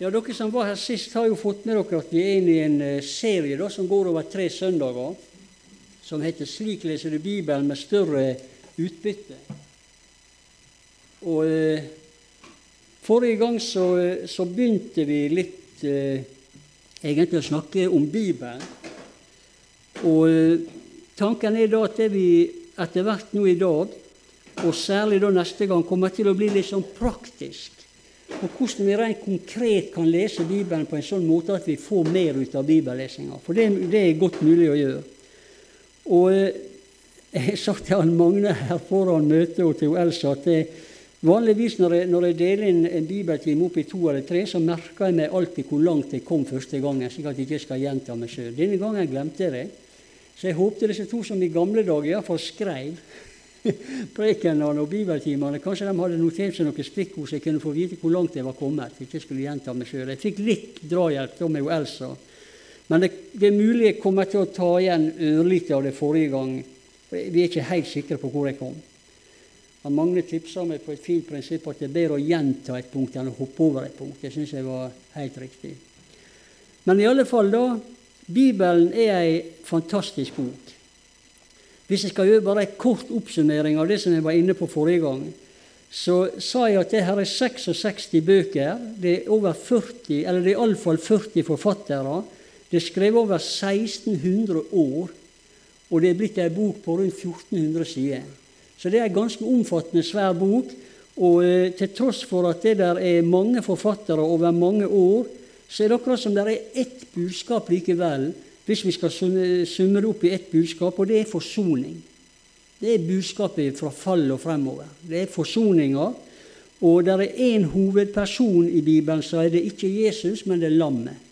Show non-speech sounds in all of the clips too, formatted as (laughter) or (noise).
Ja, Dere som var her sist, har jo fått med dere at vi er inne i en eh, serie da, som går over tre søndager, som heter 'Slik leser du Bibelen med større utbytte'. Og eh, Forrige gang så, eh, så, begynte vi litt eh, egentlig å snakke om Bibelen. Og eh, tanken er da at det vi etter hvert nå i dag, og særlig da neste gang, kommer til å bli litt sånn praktisk på hvordan vi rent konkret kan lese Bibelen på en sånn måte at vi får mer ut av bibellesinga. For det, det, er godt mulig å gjøre. Og eh, jeg sa til han Magne her foran møtet og til Elsa at det, vanligvis når jeg, når jeg deler en, en bibeltime opp i to eller tre, så merker jeg meg alltid hvor langt jeg kom første gangen, slik at jeg ikke skal gjenta meg sjøl. Denne gangen glemte jeg det. Så jeg håpte disse to som i gamle dager iallfall skrev (laughs) prekenene og bibeltimene. Kanskje de hadde notert seg noen stikkord så jeg kunne få vite hvor langt jeg var kommet. Jeg skulle gjenta meg selv. Jeg fikk litt drahjelp da med Elsa. Men det, det, er mulig jeg kommer til å ta igjen ørlite av det forrige gang. Vi er ikke helt sikre på hvor jeg kom. Han Magne tipsa meg på et fint prinsipp at det er bedre å gjenta et punkt enn å hoppe over et punkt. Det syns jeg var helt riktig. Men i alle fall, da. Bibelen er ei fantastisk bok. Hvis jeg skal gjøre bare en kort oppsummering av det som jeg var inne på forrige gang, så sa jeg at det her er 66 bøker. Det er over 40, eller det er iallfall 40 forfattere. Det er skrevet over 1600 år, og det er blitt ei bok på rundt 1400 sider. Så det er ei ganske omfattende, svær bok. Og eh, til tross for at det der er mange forfattere over mange år, så er det akkurat som det er ett budskap likevel hvis vi skal summe det opp i ett budskap, og det er forsoning. Det er budskapet fra fall og fremover. Det er forsoninga. Og det er én hovedperson i Bibelen, så er det ikke Jesus, men det er lammet.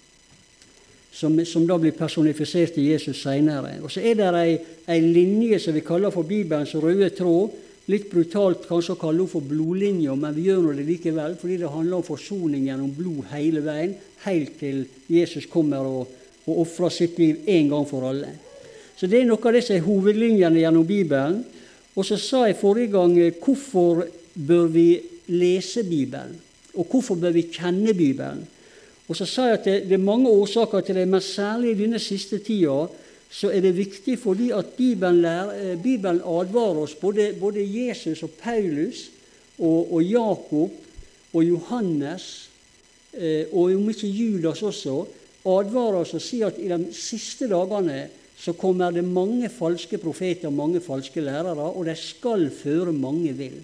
Som, som da blir personifisert i Jesus seinere. Og så er det ei, ei, linje som vi kaller for Bibelens røde tråd. Litt brutalt kanskje å kalle henne for blodlinja, men vi gjør det likevel, fordi det handler om forsoning gjennom blod hele veien, helt til Jesus kommer og og ofra sitt liv en gang for alle. Så Det er noe av det som er hovedlinjene gjennom Bibelen. Og så sa jeg forrige gang eh, hvorfor bør vi lese Bibelen? Og hvorfor bør vi kjenne Bibelen? Og så sa jeg at det, det er mange årsaker til det, men særlig i denne siste tida så er det viktig fordi at Bibelen, lærer, eh, Bibelen advarer oss, både, både, Jesus og Paulus og, og Jakob og Johannes, eh, og om ikke Judas også, advarer oss og sier at i de siste dagene så kommer det mange falske profeter og mange falske lærere, og de skal føre mange vill.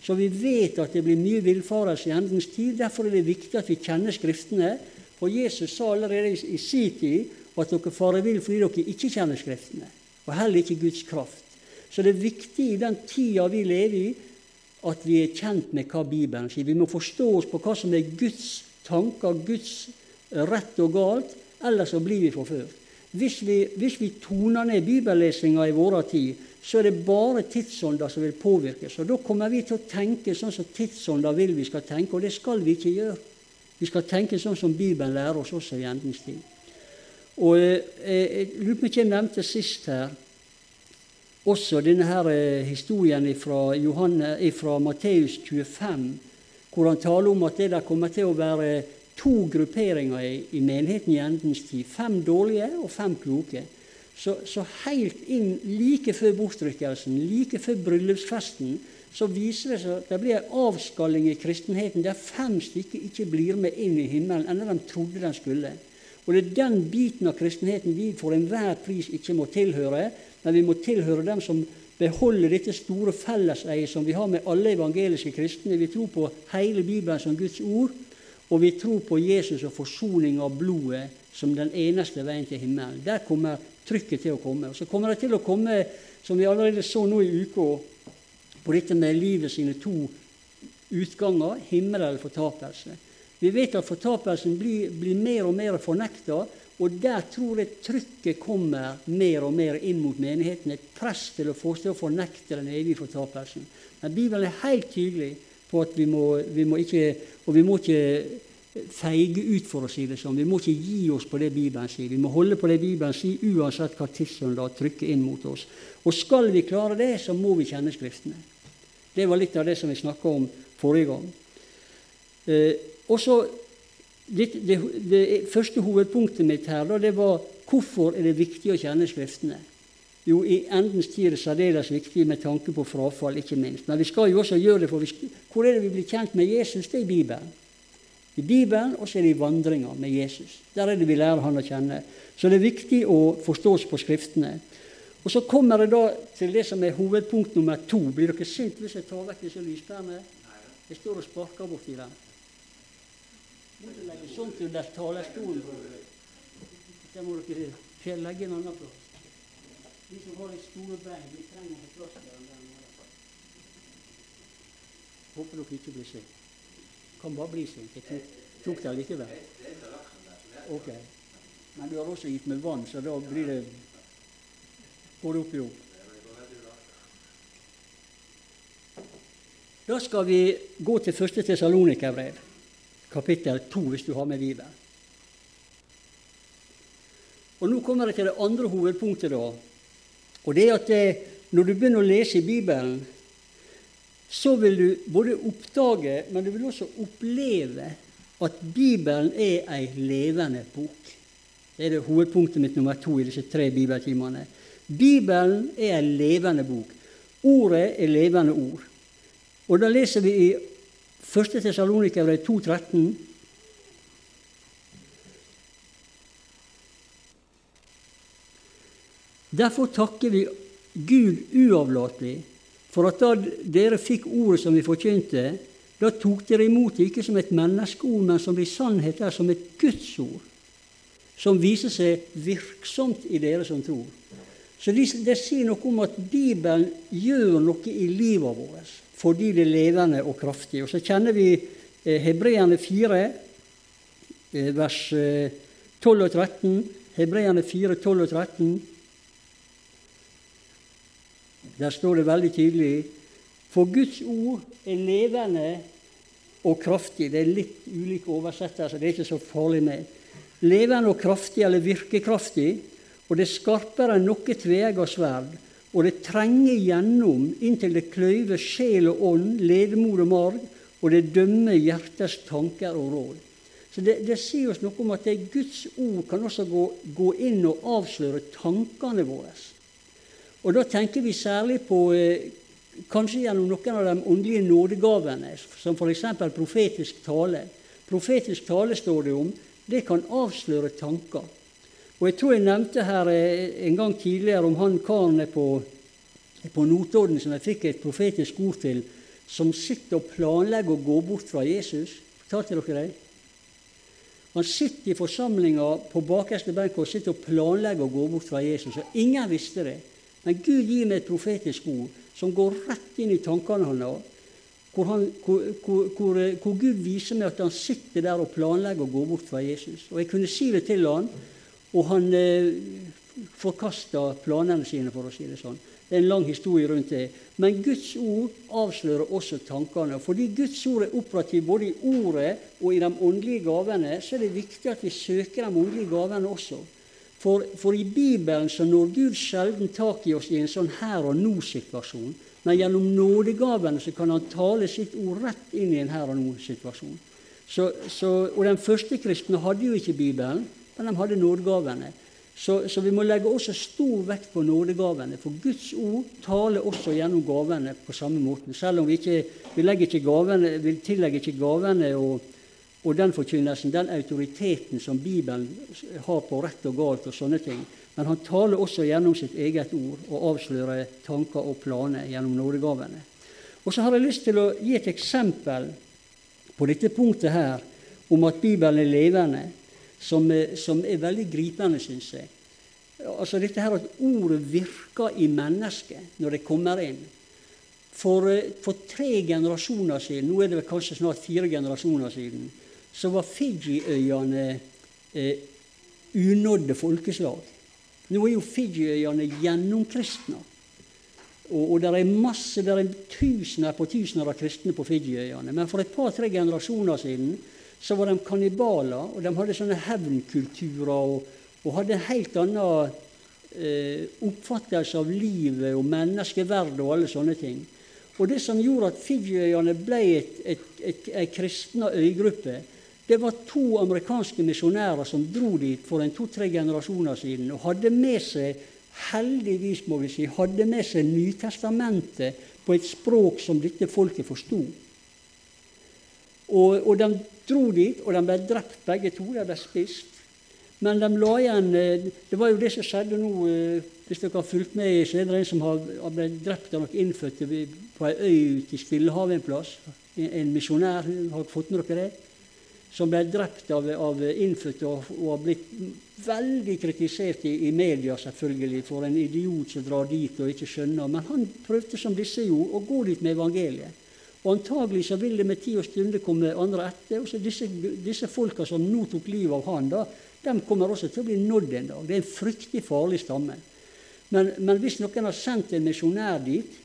Så vi vet at det blir mye villfarelse i endens tid. Derfor er det viktig at vi kjenner Skriftene. For Jesus sa allerede i sin tid at dere farer vill fordi dere ikke kjenner Skriftene, og heller ikke Guds kraft. Så det er viktig i den tida vi lever i, at vi er kjent med hva Bibelen sier. Vi må forstå oss på hva som er Guds tanker, Guds rett og galt, eller så blir vi forført. Hvis vi, hvis vi toner ned bibellesinga i vår tid, så er det bare tidsånda som vil påvirkes. Og Da kommer vi til å tenke sånn som tidsånda vil vi skal tenke, og det skal vi ikke gjøre. Vi skal tenke sånn som Bibelen lærer oss også i endens tid. Og eh, Jeg lurer på om jeg nevnte sist her også denne her eh, historien fra, fra Matteus 25, hvor han taler om at det der kommer til å være to grupperinger i, i menigheten i endens tid. Fem dårlige og fem kloke. Så, så helt inn like før bortrykkelsen, like før bryllupsfesten, så viser det seg at det blir en avskalling i kristenheten der fem stykker ikke blir med inn i himmelen enn de trodde de skulle. Og Det er den biten av kristenheten vi for enhver pris ikke må tilhøre, men vi må tilhøre dem som beholder dette store felleseiet som vi har med alle evangeliske kristne. Vi tror på hele Bibelen som Guds ord, og vi tror på Jesus og forsoning av blodet som den eneste veien til himmelen. Der kommer trykket til å komme. Og så kommer det til å komme, som vi allerede så nå i uka, på dette med livet sine to utganger, himmel eller fortapelse. Vi vet at fortapelsen blir, blir mer og mer fornekta, og der tror jeg trykket kommer mer og mer inn mot menigheten. Et press til å få til å fornekte den evige fortapelsen. Men Bibelen er helt tydelig på at vi må, vi må ikke Og vi må ikke feige ut, for å si det sånn. Vi må ikke gi oss på det Bibelen sier. Vi må holde på det Bibelen sier, uansett hva tidsånda trykker inn mot oss. Og skal vi klare det, så må vi kjenne Skriftene. Det var litt av det som vi snakka om forrige gang. Eh, også, det, det, det, første hovedpunktet mitt her da, det var hvorfor er det viktig å kjenne Skriftene. Jo, i endens tid er det særdeles viktig med tanke på frafall, ikke minst. Men vi skal jo også gjøre det, for vi, hvor er det vi blir kjent med Jesus? Det er i Bibelen. I Bibelen, og så er det i vandringa med Jesus. Der er det vi lærer han å kjenne. Så det er viktig å forstå oss på Skriftene. Og Så kommer det da til det som er hovedpunkt nummer to. Blir dere sint hvis jeg tar vekk disse lyspærene? Jeg står og sparker borti dem. Må du legge sånt under talerstolen? Der må dere legge en annen plass. De som har de store bein, de trenger en plass der. Håper dere ikke blir sint. Kan bare bli sint. Jeg tok, tok det likevel. Ok. Men du har også gitt meg vann, så da blir det både opp i opp. Da skal vi gå til første Tessalonikerbrev, kapittel 2, hvis du har med Bibelen. Og Nå kommer jeg til det andre hovedpunktet. da, og det er at det, Når du begynner å lese i Bibelen, så vil du både oppdage, men du vil også oppleve at Bibelen er ei levende bok. Det er det hovedpunktet mitt nummer to i disse tre bibeltimene. Bibelen er ei levende bok. Ordet er levende ord. Og da leser vi i 1. Tessalonikerbrev 2,13 Derfor takker vi Gud uavlatelig for at da dere fikk ordet som vi forkynte, da tok dere imot det ikke som et menneskeord, men som i sannhet er som et Guds ord, som viser seg virksomt i dere som tror. Så det, sier noe om at Bibelen gjør noe i livet vårt fordi det er levende og kraftig. Og så kjenner vi eh, Hebreerne 4, eh, vers eh, 12 og 13. Hebreerne 4, 12 og 13. Der står det veldig tydelig For Guds ord er levende og kraftig. Det er litt ulike oversettelser, det er ikke så farlig med. Levende og kraftig eller virkekraftig, og det er skarpere enn noe tveegga sverd. Og det trenger gjennom inntil det kløyver sjel og ånd, ledemor og marg, og det dømmer hjertets tanker og råd. Så det, det sier oss noe om at det Guds ord kan også gå, gå inn og avsløre tankene våre. Og da tenker vi særlig på eh, kanskje gjennom noen av de åndelige nådegavene, som f.eks. profetisk tale. Profetisk tale står det om. Det kan avsløre tanker. Og Jeg tror jeg nevnte her eh, en gang tidligere om han karen på, på Notodden som jeg fikk et profetisk ord til, som sitter og planlegger å gå bort fra Jesus. Fortalte dere det? Han sitter i forsamlinga på bakerste benk og sitter og planlegger å gå bort fra Jesus. Og ingen visste det. Men Gud gir meg et profetisk ord som går rett inn i tankene hans. Hvor, han, hvor, hvor, hvor, Gud viser meg at han sitter der og planlegger å gå bort fra Jesus. Og Jeg kunne si det til han, og han eh, forkasta planene sine, for å si det sånn. Det er en lang historie rundt det. Men Guds ord avslører også tankene. Fordi Guds ord er operativ både i ordet og i de åndelige gavene, så er det viktig at vi søker de åndelige gavene også. For, for, i Bibelen så når Gud sjelden tak i oss i en sånn her og nå-situasjon. Men gjennom nådegavene så kan Han tale sitt ord rett inn i en her og nå-situasjon. Og den første kristne hadde jo ikke Bibelen, men de hadde nådegavene. Så, så, vi må legge også stor vekt på nådegavene. For Guds ord taler også gjennom gavene på samme måten. Selv om vi ikke vi, ikke gavene, vi tillegger ikke gavene og og den forkynnelsen, den autoriteten som Bibelen har på rett og galt og sånne ting. Men han taler også gjennom sitt eget ord og avslører tanker og planer gjennom nådegavene. Og så har jeg lyst til å gi et eksempel på dette punktet her om at Bibelen er levende, som er, som er veldig gripende, syns jeg. Altså dette her at ordet virker i mennesket når det kommer inn. For, for tre generasjoner siden, nå er det kanskje snart fire generasjoner siden, så var Fiji-øyene eh, unådde folkeslag. Nå er jo Fiji-øyene gjennomkristna. Og, og det er masse, det er tusener på tusener av kristne på Fiji-øyene. Men for et par-tre generasjoner siden så var de kannibaler, og de hadde sånne hevnkulturer og, og hadde en helt annen eh, oppfattelse av livet og menneskeverd og alle sånne ting. Og det som gjorde at Fiji-øyene ble et, kristna øygruppe, Det var to amerikanske misjonærer som dro dit for en to-tre generasjoner siden og hadde med seg heldigvis må vi si, hadde med seg Nytestamentet på et språk som dette folket forsto. Og, og, de dro dit, og de ble drept begge to. De ble spist. Men de la igjen eh, Det var jo det som skjedde nå, eh, hvis dere har fulgt med, så er det en som har, har blitt drept av noen innfødte på ei øy ute i Stillehavet en plass. En misjonær, har fått med dere det? Som ble drept av, av innfødte og, og, har blitt veldig kritisert i, i, media selvfølgelig for en idiot som drar dit og ikke skjønner. Men han prøvde som disse gjorde, å gå dit med evangeliet. Og antagelig så vil det med tid og stunde komme andre etter. og disse, disse folka som nå tok livet av han, da, de kommer også til å bli nådd en dag. Det er en fryktelig farlig stamme. Men, men hvis noen har sendt en misjonær dit,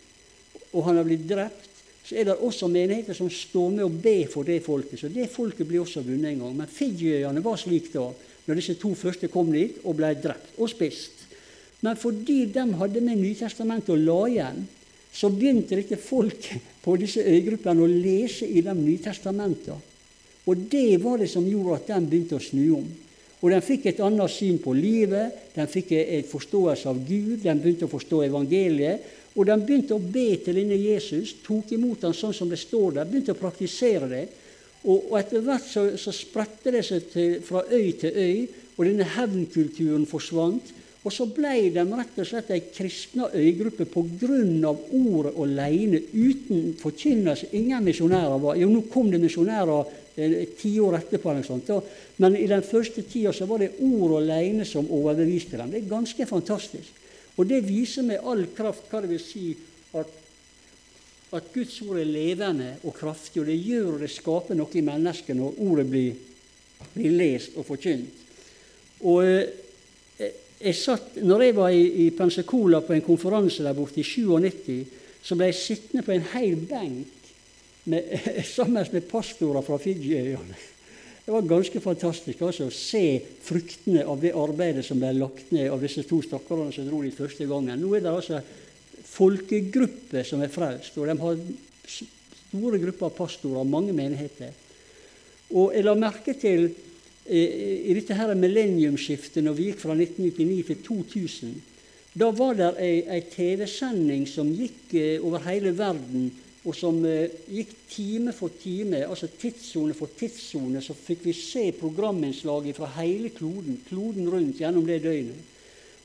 og han har blitt drept, så er det også menigheter som står med og ber for det folket. Så det folket blir også vunnet en gang. Men Fidjiøyene var slik da, når disse to første kom dit og ble drept og spist. Men fordi de hadde med Nytestamentet og la igjen, så begynte dette folket på disse øygruppene å lese i de Nytestamentene. Og det var det som gjorde at de begynte å snu om. Og de fikk et annet syn på livet, de fikk en forståelse av Gud, de begynte å forstå evangeliet. Og de begynte å be til denne Jesus, tok imot ham sånn som det står der, begynte å praktisere det. Og, og etter hvert så, så spredte det seg til, fra øy til øy, og denne hevnkulturen forsvant. Og så ble de rett og slett ei kristna øygruppe pga. ordet aleine, uten forkynnelse. Ingen misjonærer var Jo, nå kom det misjonærer eh, ti år etterpå, eller sånt, da. men i den første tida så var det ordet aleine som overbeviste dem. Det er ganske fantastisk. Og det viser med all kraft hva det vil si at, at Guds ord er levende og kraftig, og det gjør og det skaper noe i mennesket når ordet blir, blir lest og forkynt. Og eh, jeg satt, når jeg var i, i Pensacola på en konferanse der borte i 97, så ble jeg sittende på en hel benk med, (laughs) sammen med pastorer fra Fidjiøyene. Det var ganske fantastisk altså, å se fruktene av det arbeidet som ble lagt ned av disse to stakkarene som dro dit første gangen. Nå er det altså folkegrupper som er frelst, og de har store grupper av pastorer og mange menigheter. Og jeg la merke til eh, i dette her millenniumsskiftet, når vi gikk fra 1999 til 2000, da var det ei, ei TV-sending som gikk eh, over hele verden og som eh, gikk time for time, altså tidssone for tidssone, så fikk vi se programinnslaget fra hele kloden, kloden rundt gjennom det døgnet.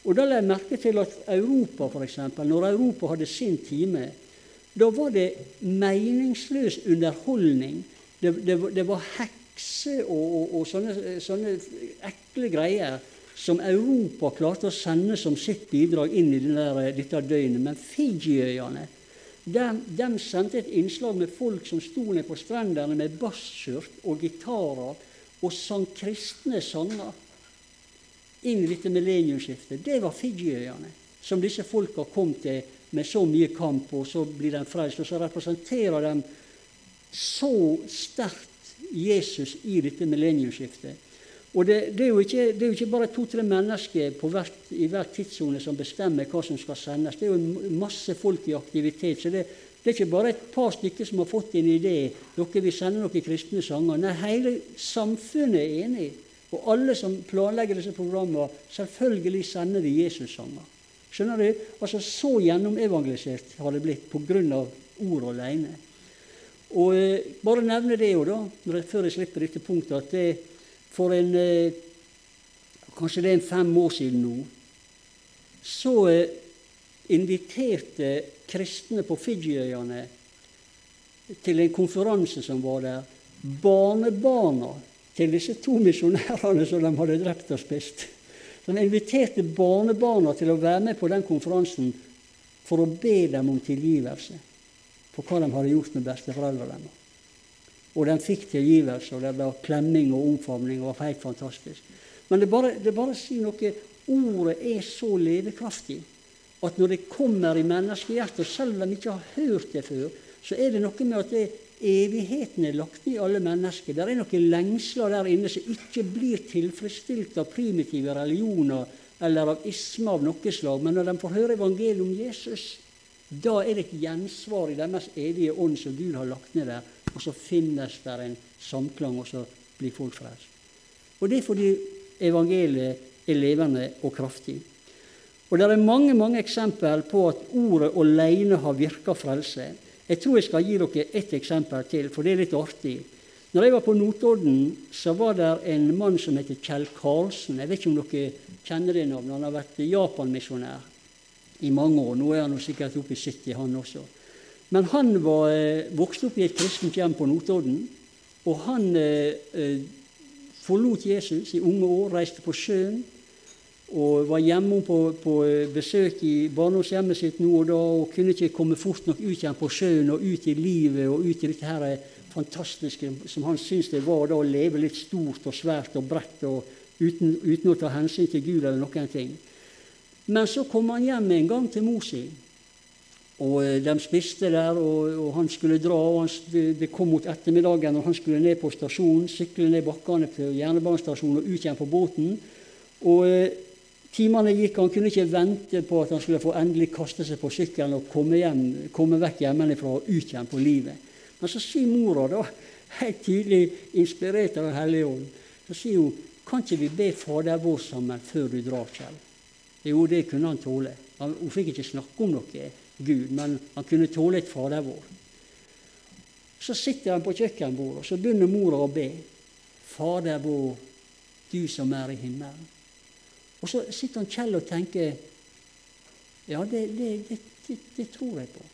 Og Da la jeg merke til at Europa, f.eks., når Europa hadde sin time, da var det meningsløs underholdning. Det, det, det var hekser og, og, og sånne, sånne, ekle greier som Europa klarte å sende som sitt bidrag inn i denne, dette døgnet. Men Fiji-øyene de, sendte et innslag med folk som sto ned på strendene med basskjørt og gitarer og sang kristne sanger inn i dette millenniumsskiftet. Det var Fijiøyene, som disse folka kom til med så mye kamp, og så blir de frelst. Og så representerer de så sterkt Jesus i dette millenniumsskiftet. Og det, det, er ikke, det, er jo ikke, bare to-tre mennesker hvert, i hver tidssone som bestemmer hva som skal sendes. Det er jo masse folk i aktivitet. så det, det er ikke bare et par stykker som har fått en idé. Dere vil sende noen kristne sanger. Nei, hele samfunnet er enig. Og alle som planlegger disse programmene, selvfølgelig sender de Jesus-sanger. Skjønner du? Altså Så gjennomevangelisert har det blitt pga. ord alene. Og eh, bare nevne det jo, da, før jeg slipper dette punktet, at det, for en eh, Kanskje det er en fem år siden nå. Så eh, inviterte kristne på Fidjiøyene til en konferanse som var der, barnebarna til disse to misjonærene som de hadde drept og spist. De inviterte barnebarna til å være med på den konferansen for å be dem om tilgivelse for hva de hadde gjort med besteforeldrene deres. Og den fikk tilgivelse, og det ble klemming og omfavning. og var helt fantastisk. Men det bare, det bare sier noe Ordet er så levekraftig at når det kommer i menneskehjertet, selv om de ikke har hørt det før, så er det noe med at det, evigheten er lagt i alle mennesker. Det er noen lengsler der inne som ikke blir tilfredsstilt av primitive religioner eller av isme av noe slag. Men når de får høre evangeliet om Jesus, da er det et gjensvar i deres evige ånd som Gud har lagt ned der og så finnes det en samklang, og så blir folk frelst. Og det er fordi evangeliet er levende og kraftig. Og Det er mange mange eksempel på at ordet alene har virka frelse. Jeg tror jeg skal gi dere ett eksempel til, for det er litt artig. Når jeg var på Notodden, så var det en mann som heter Kjell Karlsen. Jeg vet ikke om dere kjenner det navnet. Han har vært Japan-misjonær i mange år. Nå er han sikkert oppe i 70, han også. Men han var eh, vokst opp i et kristent hjem på Notodden. Og han eh, eh forlot Jesus i unge år, reiste på sjøen og var hjemme på, på besøk i barndomshjemmet sitt nå og da og kunne ikke komme fort nok ut igjen på sjøen og ut i livet og ut i dette her fantastiske som han syntes det var da å leve litt stort og svært og bredt og uten, uten å ta hensyn til Gud eller noen ting. Men så kom han hjem en gang til mor si. Og eh, De spiste der, og, og han skulle dra. og han, det, kom mot ettermiddagen, og han skulle ned på stasjonen, sykle ned bakkene til jernbanestasjonen og ut igjen på båten. Og eh, Timene gikk, han kunne ikke vente på at han skulle få endelig kaste seg på sykkelen og komme, hjem, komme vekk hjemmefra og ut igjen på livet. Men så sier mora, da, helt tydelig inspirert av Den hellige ånd, så sier hun kan ikke vi be Fader vår sammen før du drar, Kjell? Jo, det kunne han tåle. Hun fikk ikke snakke om noe Gud, men han kunne tåle et Fader vår. Så sitter han på kjøkkenbordet, og så begynner mora å be. Fader vår, du som er i himmelen. Og så sitter han Kjell og tenker Ja, det, det, det, det, tror jeg på.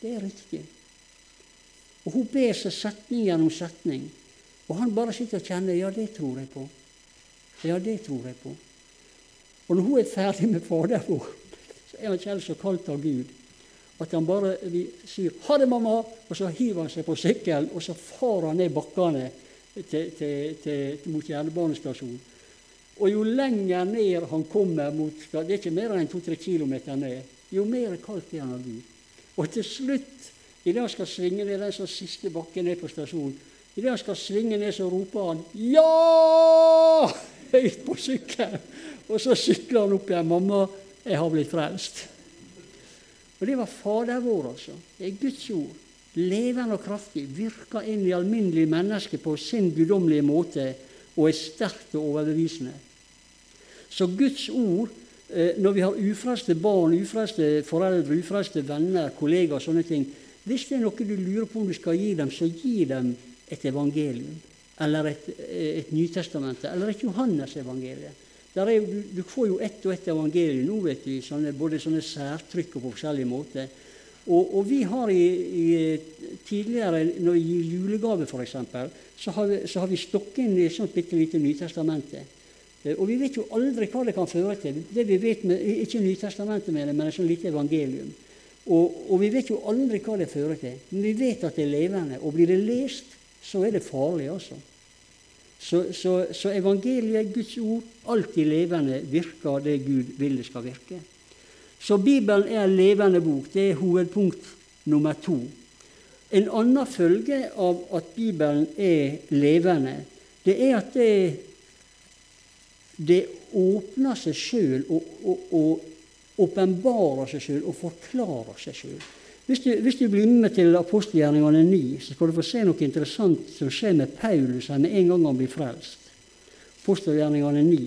Det er riktig. Og hun ber seg setning gjennom setning. Og han bare sitter og kjenner Ja, det tror jeg på. Ja, det tror jeg på. Og når hun er ferdig med Fader vår, så er han Kjell så kalt av Gud at han bare sier 'Ha det, mamma', og så hiver han seg på sykkelen, og så farer han ned bakkene til, til, til, mot jernbanestasjonen. Og jo lenger ned han kommer mot Det er ikke mer enn to-tre kilometer ned. Jo mer kaldt er han av Gud. Og til slutt, idet han skal svinge ned den siste bakken ned på stasjonen, idet han skal svinge ned, så roper han 'Ja!' (laughs) høyt på sykkelen. Og så sykler han opp igjen. 'Mamma, jeg har blitt frelst'. Og det var Fader vår, altså. Det er Guds ord. Levende og kraftig. Virker inn i alminnelige mennesker på sin guddommelige måte og er sterkt og overbevisende. Så Guds ord, eh, når vi har ufrelste barn, ufrelste foreldre, ufrelste venner, kollegaer og sånne ting Hvis det er noe du lurer på om du skal gi dem, så gi dem et evangelium. Eller et, eh, et Nytestamentet. eller et Johannes-evangelium. Du, du, får jo ett og ett evangelium nå, vet du, sånne, både sånne særtrykk og på forskjellige måter. Og, og, vi har i, i, tidligere, når vi gir julegave f.eks., så, har vi, så har vi stokket inn et sånt bitte lite Nytestamente. Eh, og vi vet jo aldri hva det kan føre til. Det vi vet med, Ikke Nytestamentet, med det, men et sånt lite evangelium. Og, og, vi vet jo aldri hva det fører til. Men vi vet at det er levende. Og blir det lest, så er det farlig, altså. Så, så, så evangeliet, Guds ord, alltid levende, virker det Gud vil det skal virke. Så Bibelen er en levende bok. Det er hovedpunkt nummer to. En annen følge av at Bibelen er levende, det er at det, det åpner seg sjøl og, åpenbarer seg sjøl og forklarer seg sjøl. Hvis, hvis, du blir med til apostelgjerningene 9, så skal du få se noe interessant som skjer med Paulus med en gang han blir frelst. Apostelgjerningene 9.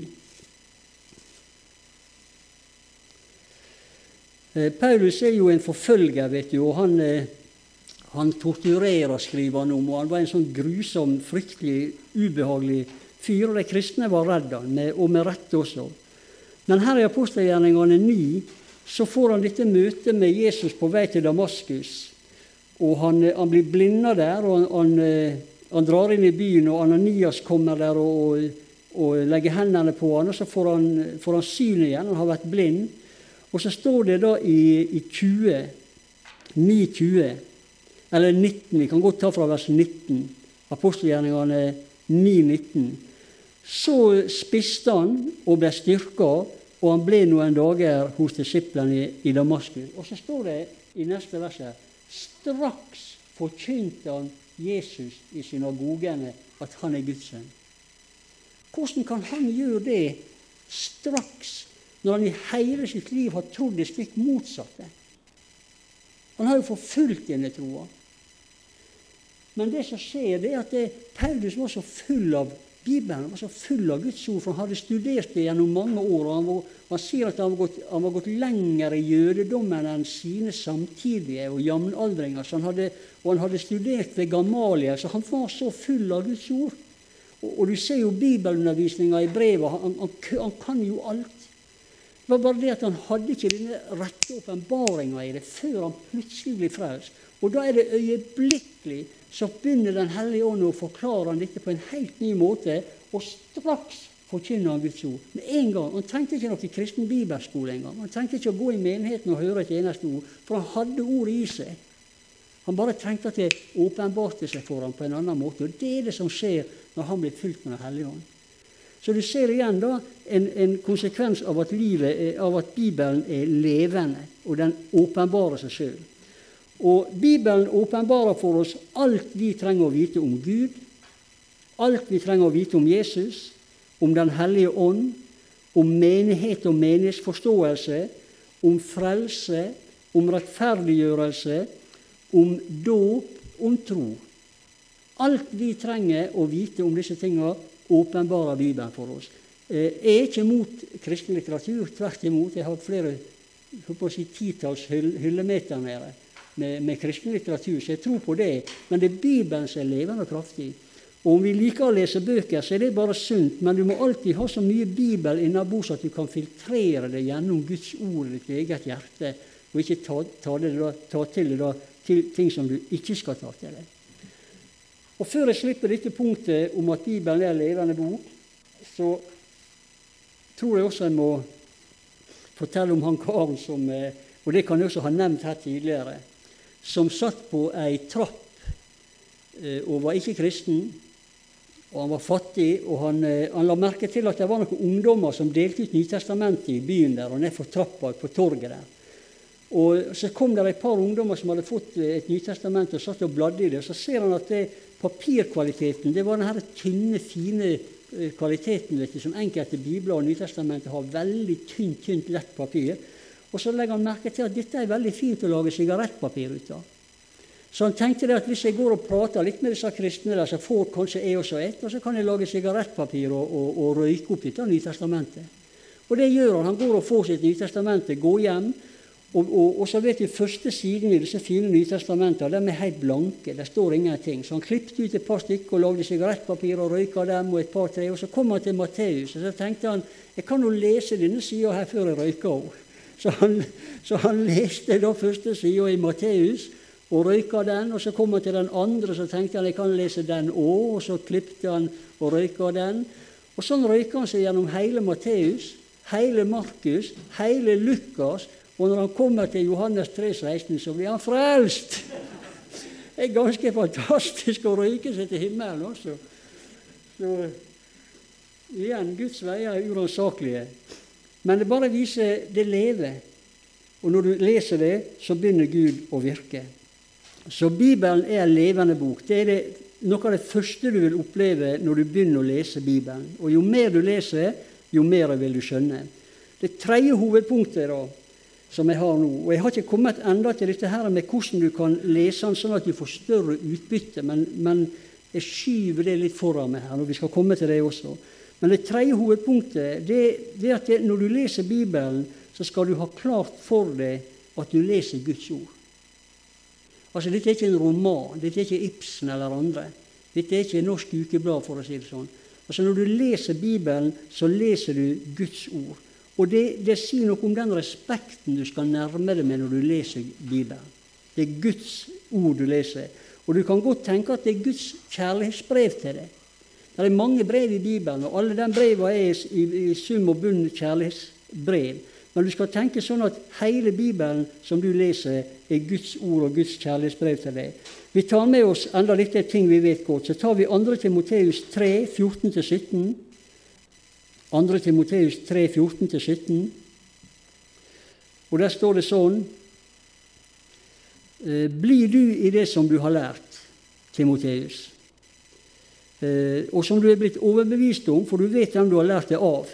Eh, Paulus er jo en forfølger, vet du, og han, eh, han torturerer, skriver han om. og Han var en sånn grusom, fryktelig, ubehagelig fyr. og De kristne var redd han, og med rette også. Men her i apostelgjerningene 9 så får han dette møtet med Jesus på vei til Damaskus. og Han, eh, han blir blinda der, og han, han, han, drar inn i byen, og Ananias kommer der og, og, legger hendene på han, og Så får han, får syn igjen. Han har vært blind. Og så står det da i, i 20, 9.20, eller 19, vi kan godt ta fra vers 19, apostelgjerningene 9.19. Så spiste han og ble styrka, og han ble noen dager hos disiplene i, Damaskus. Og så står det i neste vers her straks forkynte han Jesus i synagogene at han er Guds sønn. Hvordan kan han gjøre det straks når han i hele sitt liv har trodd det stikk motsatte. Han har jo forfulgt denne troa. Men det som skjer, det er at det, Paulus var så full av Bibelen var så full av Guds ord, for han hadde studert det gjennom mange år. og Han, var, han sier at han var, gått, han var gått lenger i jødedommen enn sine samtidige og jevnaldringer. Og han hadde studert ved Gamalia, så han var så full av Guds ord. Og, og du ser jo bibelundervisninga i brevet. Han, han, han, kan jo alt. Det var bare det at han hadde ikke denne rette åpenbaringa i det før han plutselig blir frelst. Og da er det øyeblikkelig så begynner Den hellige ånd å forklare han dette på en helt ny måte, og straks forkynner han Guds ord. Med en gang. Han trengte ikke noe kristen bibelskole engang. Han trengte ikke å gå i menigheten og høre et eneste ord, for han hadde ordet i seg. Han bare trengte at det åpenbarte seg for ham på en annen måte. Og det er det som skjer når han blir fylt med Den hellige ånd. Så du ser igjen da en, en konsekvens av at, livet, av at Bibelen er levende, og den åpenbarer seg sjøl. Og Bibelen åpenbarer for oss alt vi trenger å vite om Gud, alt vi trenger å vite om Jesus, om Den hellige ånd, om menighet og menighetsforståelse, om frelse, om rettferdiggjørelse, om dåp, om tro. Alt vi trenger å vite om disse tingene, åpenbarer Bibelen for oss. Eh, jeg er ikke mot kristen litteratur. Tvert imot. Jeg har flere si, titalls hyllemeter med, med, med kristen litteratur, så jeg tror på det. Men det er Bibelen som er levende og kraftig. Og Om vi liker å lese bøker, så er det bare sunt, men du må alltid ha så mye Bibel innabords at du kan filtrere det gjennom Guds ord i ditt eget hjerte, og ikke ta, ta, det, ta til til ting som du ikke skal ta til deg. Og Før jeg slipper dette punktet om at Bibelen er en levende bok, så tror jeg også jeg må fortelle om han karen som eh, Og det kan jeg også ha nevnt her tidligere som satt på ei trapp eh, og var ikke kristen. Og han var fattig, og han, eh, han, la merke til at det var noen ungdommer som delte ut Nytestamentet i byen der og nedfor trappa på torget der. Og Så kom det et par ungdommer som hadde fått eh, et Nytestament og satt og bladde i det. og Så ser han at det, papirkvaliteten det var den tynne, fine kvaliteten vet du, som enkelte bibler og Nytestamentet har. Veldig tynt, tynt, lett papir. Og så legger han merke til at dette er veldig fint å lage sigarettpapir ut av. Så han tenkte det at hvis jeg går og prater litt med disse kristne, der, så får kanskje jeg også et, og så kan jeg lage sigarettpapir og, og, og røyke opp dette Nytestamentet. Og det gjør han. Han går og får sitt Nytestamentet, går hjem. Og, og, og, så vet vi første siden i disse fine Nytestamentene de er helt blanke. Det står ingenting. Så han klippet ut et par stykker og lagde sigarettpapir og røyka dem. Og et par-tre, og så kom han til Matteus, og så tenkte han jeg kan jo lese denne sida her før jeg røyker òg. Så så han leste da første sida i Matteus og røyka den. Og så kom han til den andre, så tenkte han jeg kan lese den òg. Og så klippet han og røyka den. Og sånn røyka han seg gjennom hele Matteus, hele Markus, hele Lukas. Og når han kommer til Johannes 3, 16, så blir han frelst! Det er ganske fantastisk å røyke seg til himmelen også. Så igjen, Guds veier er uransakelige. Men det bare viser det lever. Og når du leser det, så begynner Gud å virke. Så Bibelen er en levende bok. Det er det, noe av det første du vil oppleve når du begynner å lese Bibelen. Og jo mer du leser, jo mer vil du skjønne. Det tredje hovedpunktet da, som jeg har nå Og jeg har ikke kommet enda til dette her med hvordan du kan lese den sånn at du får større utbytte, men, men jeg skyver det litt foran meg her, og vi skal komme til det også. Men det tredje hovedpunktet det, det er at det, når du leser Bibelen, så skal du ha klart for deg at du leser Guds ord. Altså, Dette er ikke en roman, dette er ikke Ibsen eller andre. Dette er ikke Norsk Ukeblad, for å si det sånn. Altså, Når du leser Bibelen, så leser du Guds ord. Og det, det sier noe om den respekten du skal nærme deg med når du leser Bibelen. Det er Guds ord du leser. Og du kan godt tenke at det er Guds kjærlighetsbrev til deg. Det er mange brev i Bibelen, og alle de brevene er i, i sum og bunn kjærlighetsbrev. Men du skal tenke sånn at hele Bibelen som du leser, er Guds ord og Guds kjærlighetsbrev til deg. Vi tar med oss enda litt ting vi vet godt. Så tar vi 2. Timoteus 3, 14-17. 2. Timoteus 3, 14-17. Og der står det sånn «Eh, Bli du i det som du har lært, Timoteus Eh, og som du er blitt overbevist om, for du vet hvem du har lært det av.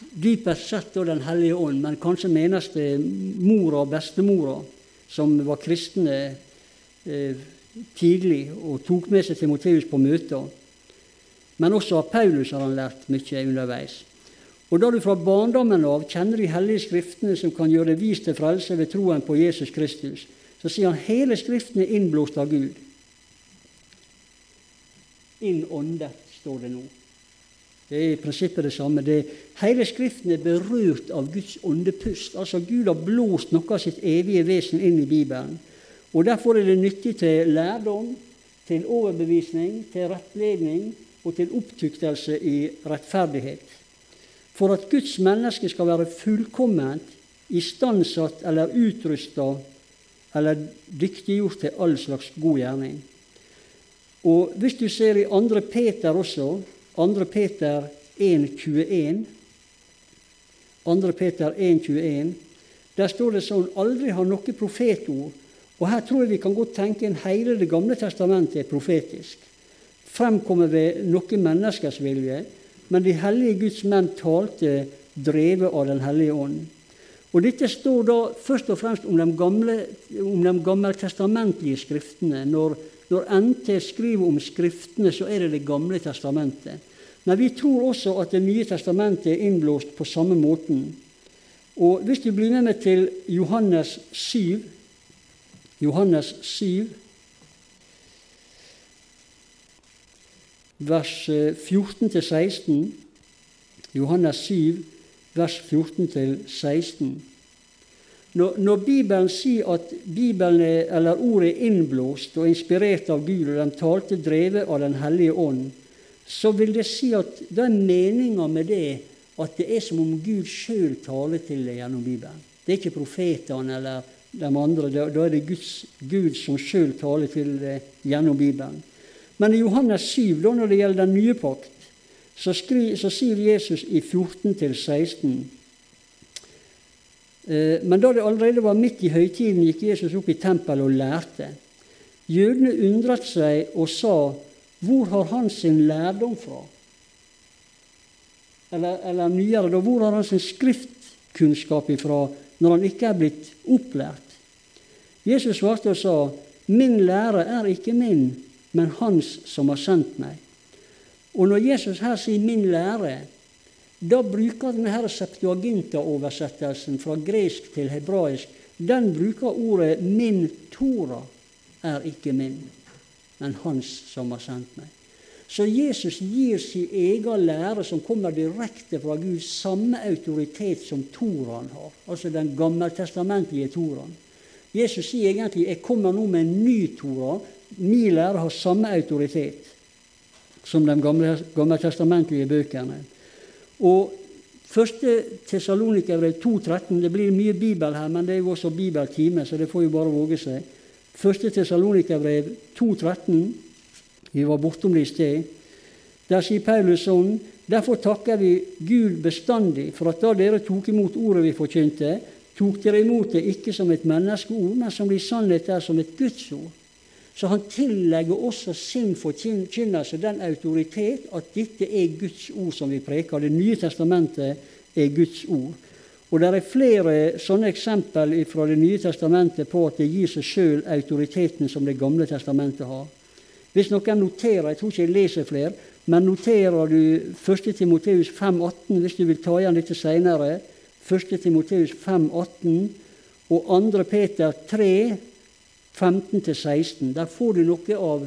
Dypest sett da Den hellige ånd, men kanskje menes det mora og bestemora, som var kristne eh, tidlig og tok med seg Timoteus på møter. Men også av Paulus har han lært mye underveis. Og da du fra barndommen av kjenner de hellige skriftene som kan gjøre deg vis til frelse ved troen på Jesus Kristus, så sier han hele Skriften er innblåst av Gud. Innåndet, står det nå. Det er i prinsippet det samme. Det, hele Skriften er berørt av Guds åndepust. Altså Gud har blåst noe av sitt evige vesen inn i Bibelen. Og Derfor er det nyttig til lærdom, til overbevisning, til rettledning og til opptuktelse i rettferdighet. For at Guds menneske skal være fullkomment, istandsatt eller utrusta eller dyktiggjort til all slags god gjerning. Og Hvis du ser i 2. Peter også, 2. Peter 1,21 2. Peter 1,21, der står det sånn Aldri har noe profetord og Her tror jeg vi kan godt tenke en hele Det gamle testamentet er profetisk. Fremkommer ved noe menneskers vilje, men de hellige Guds menn talte drevet av Den hellige ånd. Og Dette står da først og fremst om de, gamle, om de gammeltestamentlige skriftene. Når, når NT skriver om skriftene, så er det Det gamle testamentet. Men vi tror også at Det nye testamentet er innblåst på samme måten. Og Hvis du blir med meg til Johannes 7, Johannes 7, vers 14-16. Eh, Johannes 7, vers 14-16. Når, når, Bibelen sier at Bibelen er, eller ordet er innblåst og inspirert av Gud, og den talte drevet av Den hellige ånd, så vil det si at det er meninga med det at det er som om Gud sjøl taler til deg gjennom Bibelen. Det er ikke profetene eller de andre. Da, da er det Guds, Gud som sjøl taler til det gjennom Bibelen. Men i Johannes 7, da, når det gjelder den nye pakt, så, skri, så sier Jesus i 14-16 eh, Men da det allerede var midt i høytiden, gikk Jesus opp i tempelet og lærte. Jødene undret seg og sa, hvor har han sin lærdom fra? Eller, eller nyere, da, hvor har han sin skriftkunnskap ifra? når han ikke er blitt opplært. Jesus svarte og sa, 'Min lære er ikke min, men Hans som har sendt meg.' Og når Jesus her sier 'min lære', da bruker denne Septuaginta-oversettelsen fra gresk til hebraisk den bruker ordet 'min Tora' er ikke min, men Hans som har sendt meg. Så Jesus gir sin egen lære, som kommer direkte fra Gud, samme autoritet som Toraen har, altså den gammeltestamentlige Toraen. Jesus sier egentlig 'Jeg kommer nå med en ny Tora'. Min lære har samme autoritet som de gamle, gammeltestamentlige bøkene. Og Første Tessalonikerbrev 2,13 Det blir mye Bibel her, men det er jo også bibeltime, så det får jo bare våge seg. Første Tessalonikerbrev 2,13 vi var bortom det i sted. Der sier Paulus sånn Derfor takker vi Gud bestandig for at da dere tok imot ordet vi forkynte, tok dere imot det ikke som et menneskeord, men som i sannhet er som et Guds ord. Så han tillegger også sin forkynnelse den autoritet at dette er Guds ord som vi preker. Det nye testamentet er Guds ord. Og Det er flere sånne eksempel fra Det nye testamentet på at det gir seg sjøl autoriteten som Det gamle testamentet har. Hvis noen noterer, jeg tror ikke jeg leser flere, men noterer du 1. Timoteus 5,18 hvis du vil ta igjen dette seinere, 1. Timoteus 5,18 og 2. Peter 3, 15-16. Der får du noe av,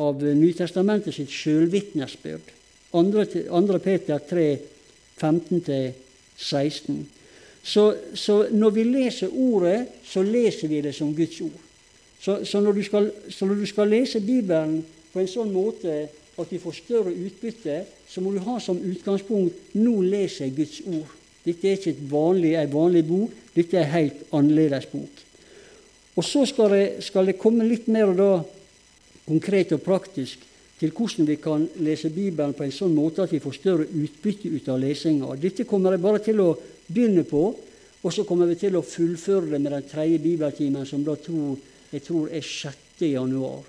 av Nytestamentet sitt sjølvitnesbyrd. 2. Peter 3, 15-16. Så, så når vi leser Ordet, så leser vi det som Guds ord. Så, så, når skal, så, når du skal, lese Bibelen på en sånn måte at du får større utbytte, så må du ha som utgangspunkt nå leser jeg Guds ord. Dette er ikke vanlig, vanlig bok, dette er en helt annerledes bok. Og Så skal det, skal jeg komme litt mer da, konkret og praktisk til hvordan vi kan lese Bibelen på en sånn måte at vi får større utbytte ut av lesinga. Dette kommer jeg bare til å begynne på, og så kommer vi til å fullføre det med den tredje bibeltimen, som da tror jeg tror er 6. januar.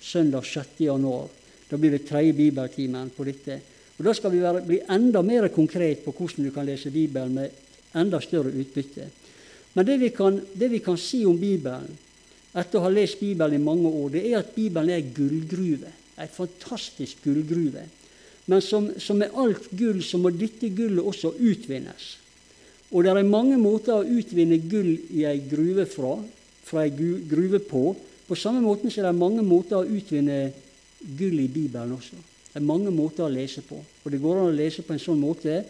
Søndag 6. januar. Da blir det tredje bibeltimen på dette. Og Da skal vi være, bli enda mer konkret på hvordan du kan lese Bibelen med enda større utbytte. Men det vi, kan, det vi kan si om Bibelen etter å ha lest Bibelen i mange år, det er at Bibelen er ei gullgruve. Ei fantastisk gullgruve. Men som, som med alt gull så må dette gullet også utvinnes. Og det er mange måter å utvinne gull i ei gruve fra, fra ei gruve på. På samme måte så er det mange måter å utvinne gull i Bibelen også. Det er mange måter å lese på. Og det går an å lese på en sånn måte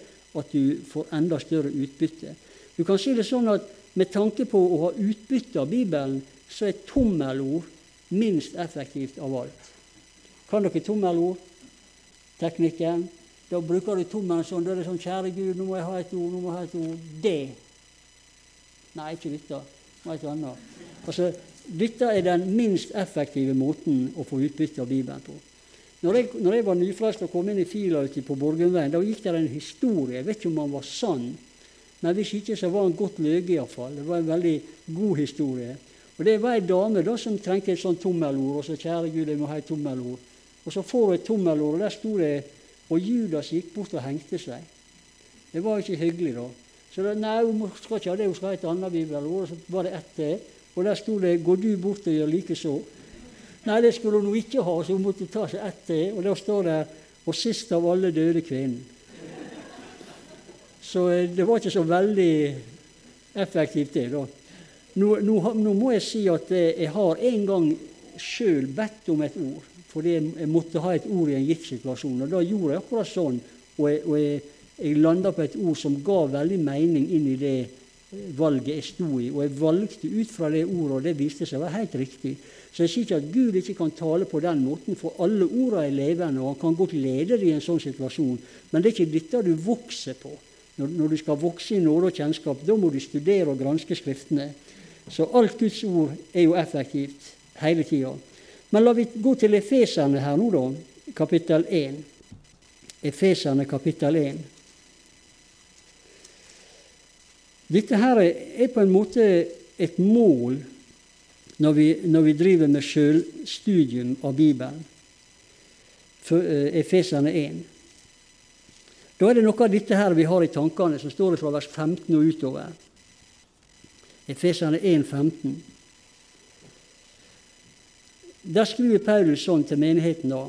at du får enda større utbytte. Du kan si det sånn at med tanke på å ha utbytte av Bibelen, så er tommelord minst effektivt av alt. Kan dere tommelord? Teknikken? Da bruker du tommelen sånn. Da er det sånn 'Kjære Gud, nå må jeg ha et ord.' nå må jeg ha et ord. Det. Nei, ikke dette. Må et annet. Altså, dette er den minst effektive måten å få utbytte av Bibelen på. Når jeg, når jeg var nyfrelst og kom inn i fila ute på Borgundveien, da gikk det en historie. Jeg vet ikke om han var sann, men hvis ikke så var han godt løyet iallfall. Det var en veldig god historie. Og Det var ei dame da som trengte et sånt tommelord. Og så 'Kjære Gud, jeg må ha et tommelord'. Og så får hun et tommelord, og der sto det og Judas gikk bort og hengte seg. Det var ikke hyggelig, da. Så da, nei, hun skal ikke ha det, hun skal ha et annet bibelord. Og så var det ett til. Og der sto det 'Går du bort og gjør likeså'. Nei, det skulle hun ikke ha, så hun måtte ta seg ett til. Og da står det 'Og sist av alle døde kvinnen'. Så eh, det var ikke så veldig effektivt, det. da. Nå, nå, nå må jeg si at eh, jeg har en gang sjøl bedt om et ord fordi jeg måtte ha et ord i en gitt situasjon. Og da gjorde jeg akkurat sånn, og jeg, og jeg, jeg landa på et ord som ga veldig mening inn i det eh, valget jeg sto i. Og jeg valgte ut fra det ordet, og det viste seg å være helt riktig. Så jeg sier ikke at Gud ikke kan tale på den måten, for alle ordene er levende, og han kan godt lede deg i en sånn situasjon. Men det er ikke dette du vokser på. Når, når du skal vokse i nåde og kjennskap, da må du studere og granske Skriftene. Så alt Guds ord er jo effektivt hele tida. Men la vi gå til Efeserne her nå, da, kapittel 1. Efeserne kapittel 1. Dette her er på en måte et mål når vi, når vi driver med sjølstudium av Bibelen. Eh, Efeserne 1. Da er det noe av dette her vi har i tankene, som står fra vers 15 og utover. Efeserne 1, 15. Der skriver Paulus sånn til menigheten da.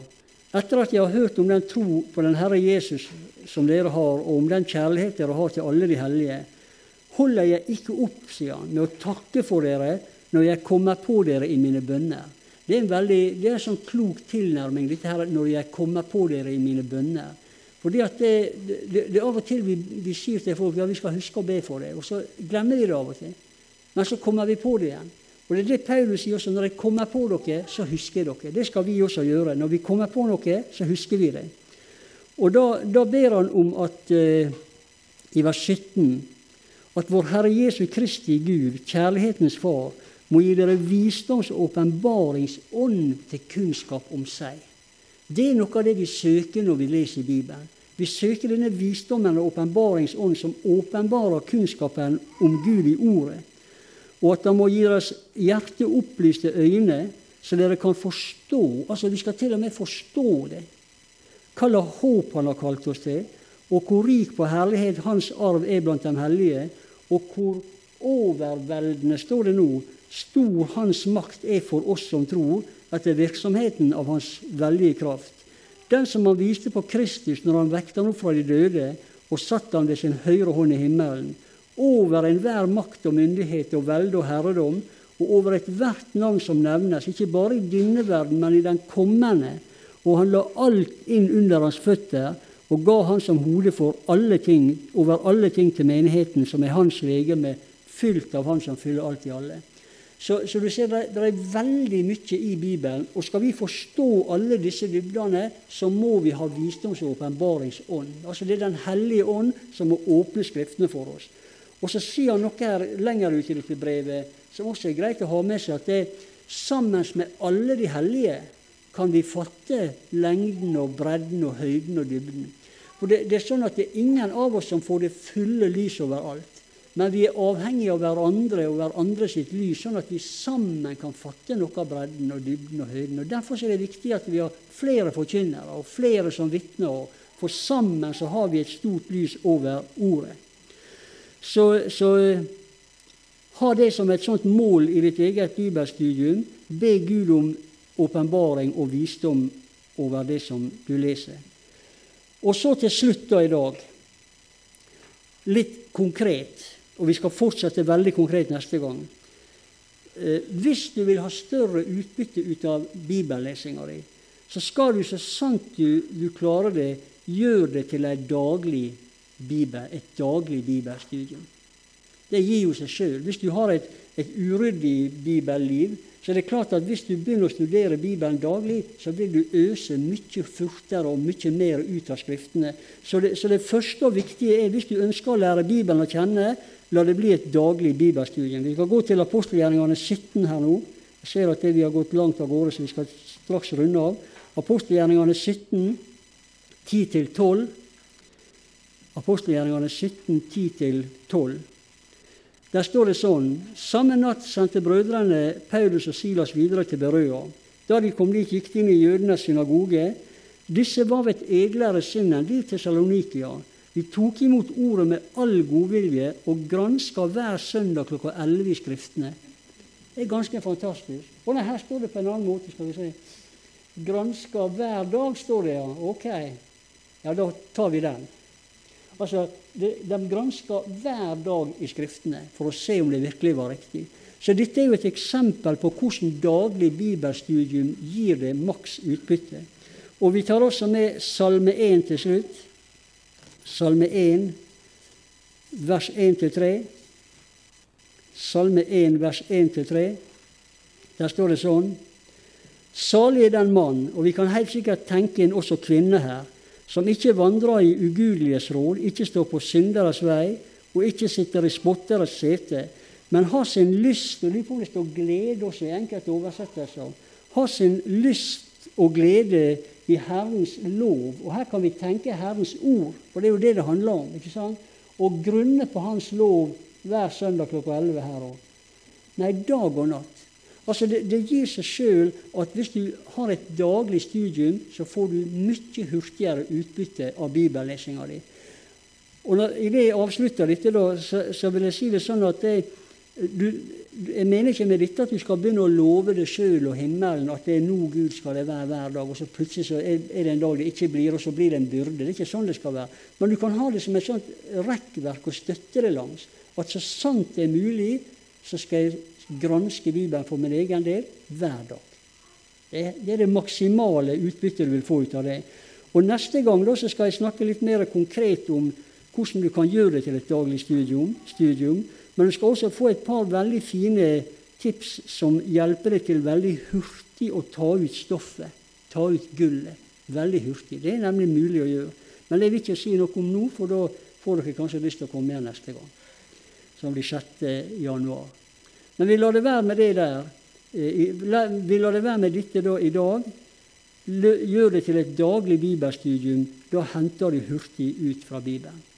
Etter at jeg har hørt om den tro på den Herre Jesus som dere har, og om den kjærlighet dere har til alle de hellige, holder jeg ikke opp, sier han, med å takke for dere når jeg kommer på dere i mine bønner. Det er en veldig, det er en sånn klok tilnærming, dette her, når jeg kommer på dere i mine bønner. Fordi at det, det, det Av og til vi, vi sier til folk ja, vi skal huske å be for det, og så glemmer vi det av og til. Men så kommer vi på det igjen. Og det er det Paulus sier også. Når jeg kommer på dere, så husker jeg dere. Det skal vi også gjøre. Når vi kommer på noe, så husker vi det. Og da, da ber han om at uh, i vers 17 at vår Herre Jesu Kristi Gud, kjærlighetens Far, må gi dere visdoms- og åpenbaringsånd til kunnskap om seg. Det er noe av det vi søker når vi leser Bibelen. Vi søker denne visdommen og åpenbaringsånd som åpenbarer kunnskapen om Gud i Ordet og at det må gi deres hjerteopplyste øyne, så dere kan forstå. Altså, vi skal til og med forstå det. Hva slags håp han har kalt oss til, og hvor rik på herlighet hans arv er blant de hellige, og hvor overveldende, står det nå, stor hans makt er for oss som tror, etter virksomheten av hans veldige kraft. Den som han viste på Kristus når han vekte ham opp fra de døde og satte ham ved sin høyre hånd i himmelen over enhver makt og myndighet og velde og herredom, og over ethvert navn som nevnes, ikke bare i denne verden, men i den kommende. Og han la alt inn under hans føtter og ga han som hode for alle ting, over alle ting til menigheten, som er hans legeme, fylt av Han som fyller alt i alle. Så, så, du ser, det, det, er veldig mye i Bibelen. Og skal vi forstå alle disse dybdene, så må vi ha visdoms- og åpenbaringsånd. Altså Det er Den hellige ånd som må åpne Skriftene for oss. Og så sier han noe her lenger ut i dette brevet som også er greit å ha med seg, at det, sammen med alle de hellige kan vi fatte lengden og bredden og høyden og dybden. For det, det, er sånn at det er ingen av oss som får det fulle lys over alt. Men vi er avhengige av hverandre og hverandre sitt lys, sånn at vi sammen kan fatte noe av bredden og dybden og høyden. Og Derfor er det viktig at vi har flere forkynnere og flere som vitner. For sammen så har vi et stort lys over ordet. Så, så ha det som et sånt mål i ditt eget bibelstudium. Be Gud om åpenbaring og visdom over det som du leser. Og så til slutt da i dag, litt konkret, og vi skal fortsette veldig konkret neste gang. Eh, hvis du vil ha større utbytte ut av bibellesinga di, så skal du så sant du, du klarer det, gjøre det til daglig bibel, et daglig bibelstudium. Det gir jo seg sjøl. Hvis du har et, et uryddig bibelliv, så er det klart at hvis du begynner å studere Bibelen daglig, så vil du øse mye fortere og mye mer ut av Skriftene. Så det, så det første og viktige er, hvis du ønsker å lære Bibelen å kjenne, la det bli et daglig bibelstudium. Vi kan gå til apostelgjerningene 17 her nå. Jeg ser at vi har gått langt av gårde, så vi skal straks runde av. Apostelgjerningene 17, 10-12. Apostelgjerningene 17, 10-12. Der står det sånn Samme natt sendte brødrene Paulus og Silas videre til Berøa. Da de kom dit, gikk de inn i jødenes synagoge. Disse var ved et edlere sinn enn de Tessalonikia. De tok imot ordet med all godvilje og granska hver søndag klokka 11 i Skriftene. Det er ganske fantastisk. Og her står det på en annen måte. skal vi si. Granska hver dag, står det, ja. Ok. Ja, da tar vi den. Altså, de, de granska hver dag i Skriftene for å se om det virkelig var riktig. Så dette er jo et eksempel på hvordan daglig bibelstudium gir det maks utbytte. Og vi tar også med Salme 1 til slutt. Salme 1, vers 1-3. Salme 1, vers 1-3. Der står det sånn Salig er den mann, og vi kan helt sikkert tenke inn også kvinne her, som ikke vandrer i ugudeliges råd, ikke står på synderes vei, og ikke sitter i spotteres sete, men har sin lyst og det står glede også i enkelte oversettelser. Har sin lyst og glede i Herrens lov. Og her kan vi tenke Herrens ord, for det er jo det det handler om. ikke sant? Og grunne på Hans lov hver søndag klokka 11 her òg. Nei, dag og natt. Altså det, det gir seg sjøl at hvis du har et daglig studium, så får du mye hurtigere utbytte av bibellesinga di. Og når jeg avslutter dette, da, så, så, vil jeg si det sånn at det, du, jeg mener ikke med dette at du skal begynne å love deg sjøl og himmelen at det er nå Gud skal det være hver dag, og så plutselig så er, det en dag det ikke blir, og så blir det en byrde. Det er ikke sånn det skal være. Men du kan ha det som et sånt rekkverk og støtte det langs. At så sant det er mulig, så skal jeg granske Bibelen for min egen del hver dag. Det det er det maksimale utbyttet du vil få ut av det. Og Neste gang da, så skal jeg snakke litt mer konkret om hvordan du kan gjøre det til et daglig studium. studium. Men du skal også få et par veldig fine tips som hjelper deg til veldig hurtig å ta ut stoffet. Ta ut gullet. Veldig hurtig. Det er nemlig mulig å gjøre. Men det vil ikke si noe om nå, for da får dere kanskje lyst til å komme igjen neste gang. Som blir 6. januar. Men vi lar det være med det der. Eh, vi lar det være med dette da i dag. Gjør det til et daglig bibelstudium. Da henter du hurtig ut fra Bibelen.